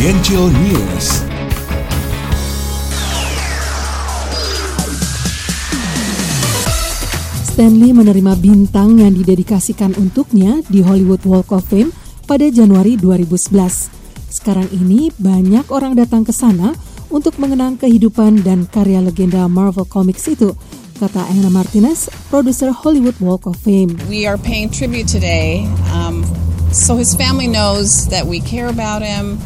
Gentil News. Stanley menerima bintang yang didedikasikan untuknya di Hollywood Walk of Fame pada Januari 2011. Sekarang ini banyak orang datang ke sana untuk mengenang kehidupan dan karya legenda Marvel Comics itu, kata Anna Martinez, produser Hollywood Walk of Fame. We are paying tribute today um, so his family knows that we care about him.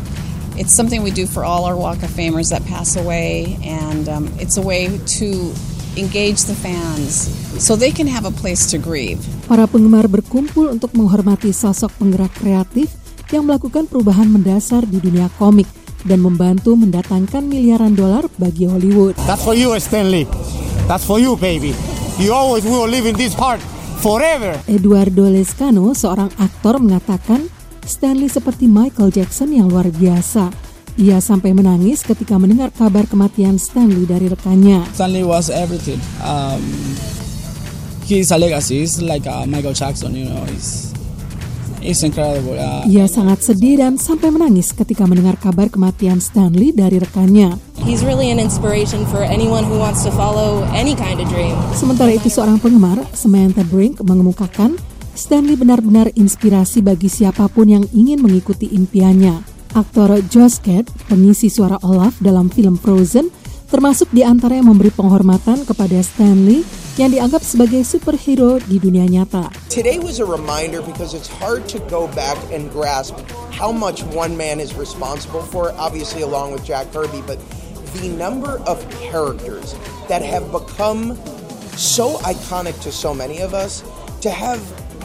It's something we do for all our Walk of Famers that pass away, and um, it's a way to engage the fans so they can have a place to grieve. Para penggemar berkumpul untuk menghormati sosok penggerak kreatif yang melakukan perubahan mendasar di dunia komik dan membantu mendatangkan miliaran dolar bagi Hollywood. That's for you, Stanley. That's for you, baby. You always will live in this heart forever. Eduardo Lescano, seorang aktor, mengatakan Stanley seperti Michael Jackson yang luar biasa. Ia sampai menangis ketika mendengar kabar kematian Stanley dari rekannya. Stanley was everything. Um, he's a legacy. He's like uh, Michael Jackson, you know. He's, he's incredible. Uh, Ia sangat sedih dan sampai menangis ketika mendengar kabar kematian Stanley dari rekannya. He's really an inspiration for anyone who wants to follow any kind of dream. Sementara itu seorang penggemar, Samantha Brink, mengemukakan Stanley benar-benar inspirasi bagi siapa pun yang ingin mengikuti impiannya. Aktor Josh Gad, pengisi suara Olaf dalam film Frozen, termasuk di antara yang memberi penghormatan kepada Stanley yang dianggap sebagai superhero di dunia nyata. Today was a reminder because it's hard to go back and grasp how much one man is responsible for, obviously along with Jack Kirby, but the number of characters that have become so iconic to so many of us, to have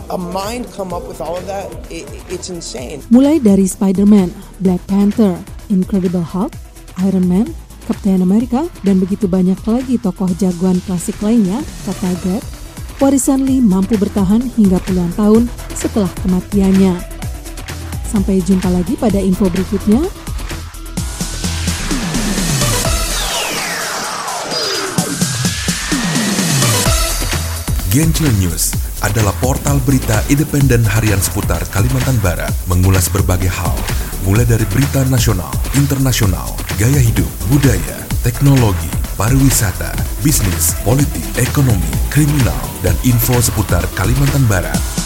a mind come up with all of that, it, it's insane. Mulai dari Spider-Man, Black Panther, Incredible Hulk, Iron Man, Captain America, dan begitu banyak lagi tokoh jagoan klasik lainnya, kata Gad, warisan Lee mampu bertahan hingga puluhan tahun setelah kematiannya. Sampai jumpa lagi pada info berikutnya. Gentle News adalah portal berita independen harian seputar Kalimantan Barat, mengulas berbagai hal, mulai dari berita nasional, internasional, gaya hidup, budaya, teknologi, pariwisata, bisnis, politik, ekonomi, kriminal, dan info seputar Kalimantan Barat.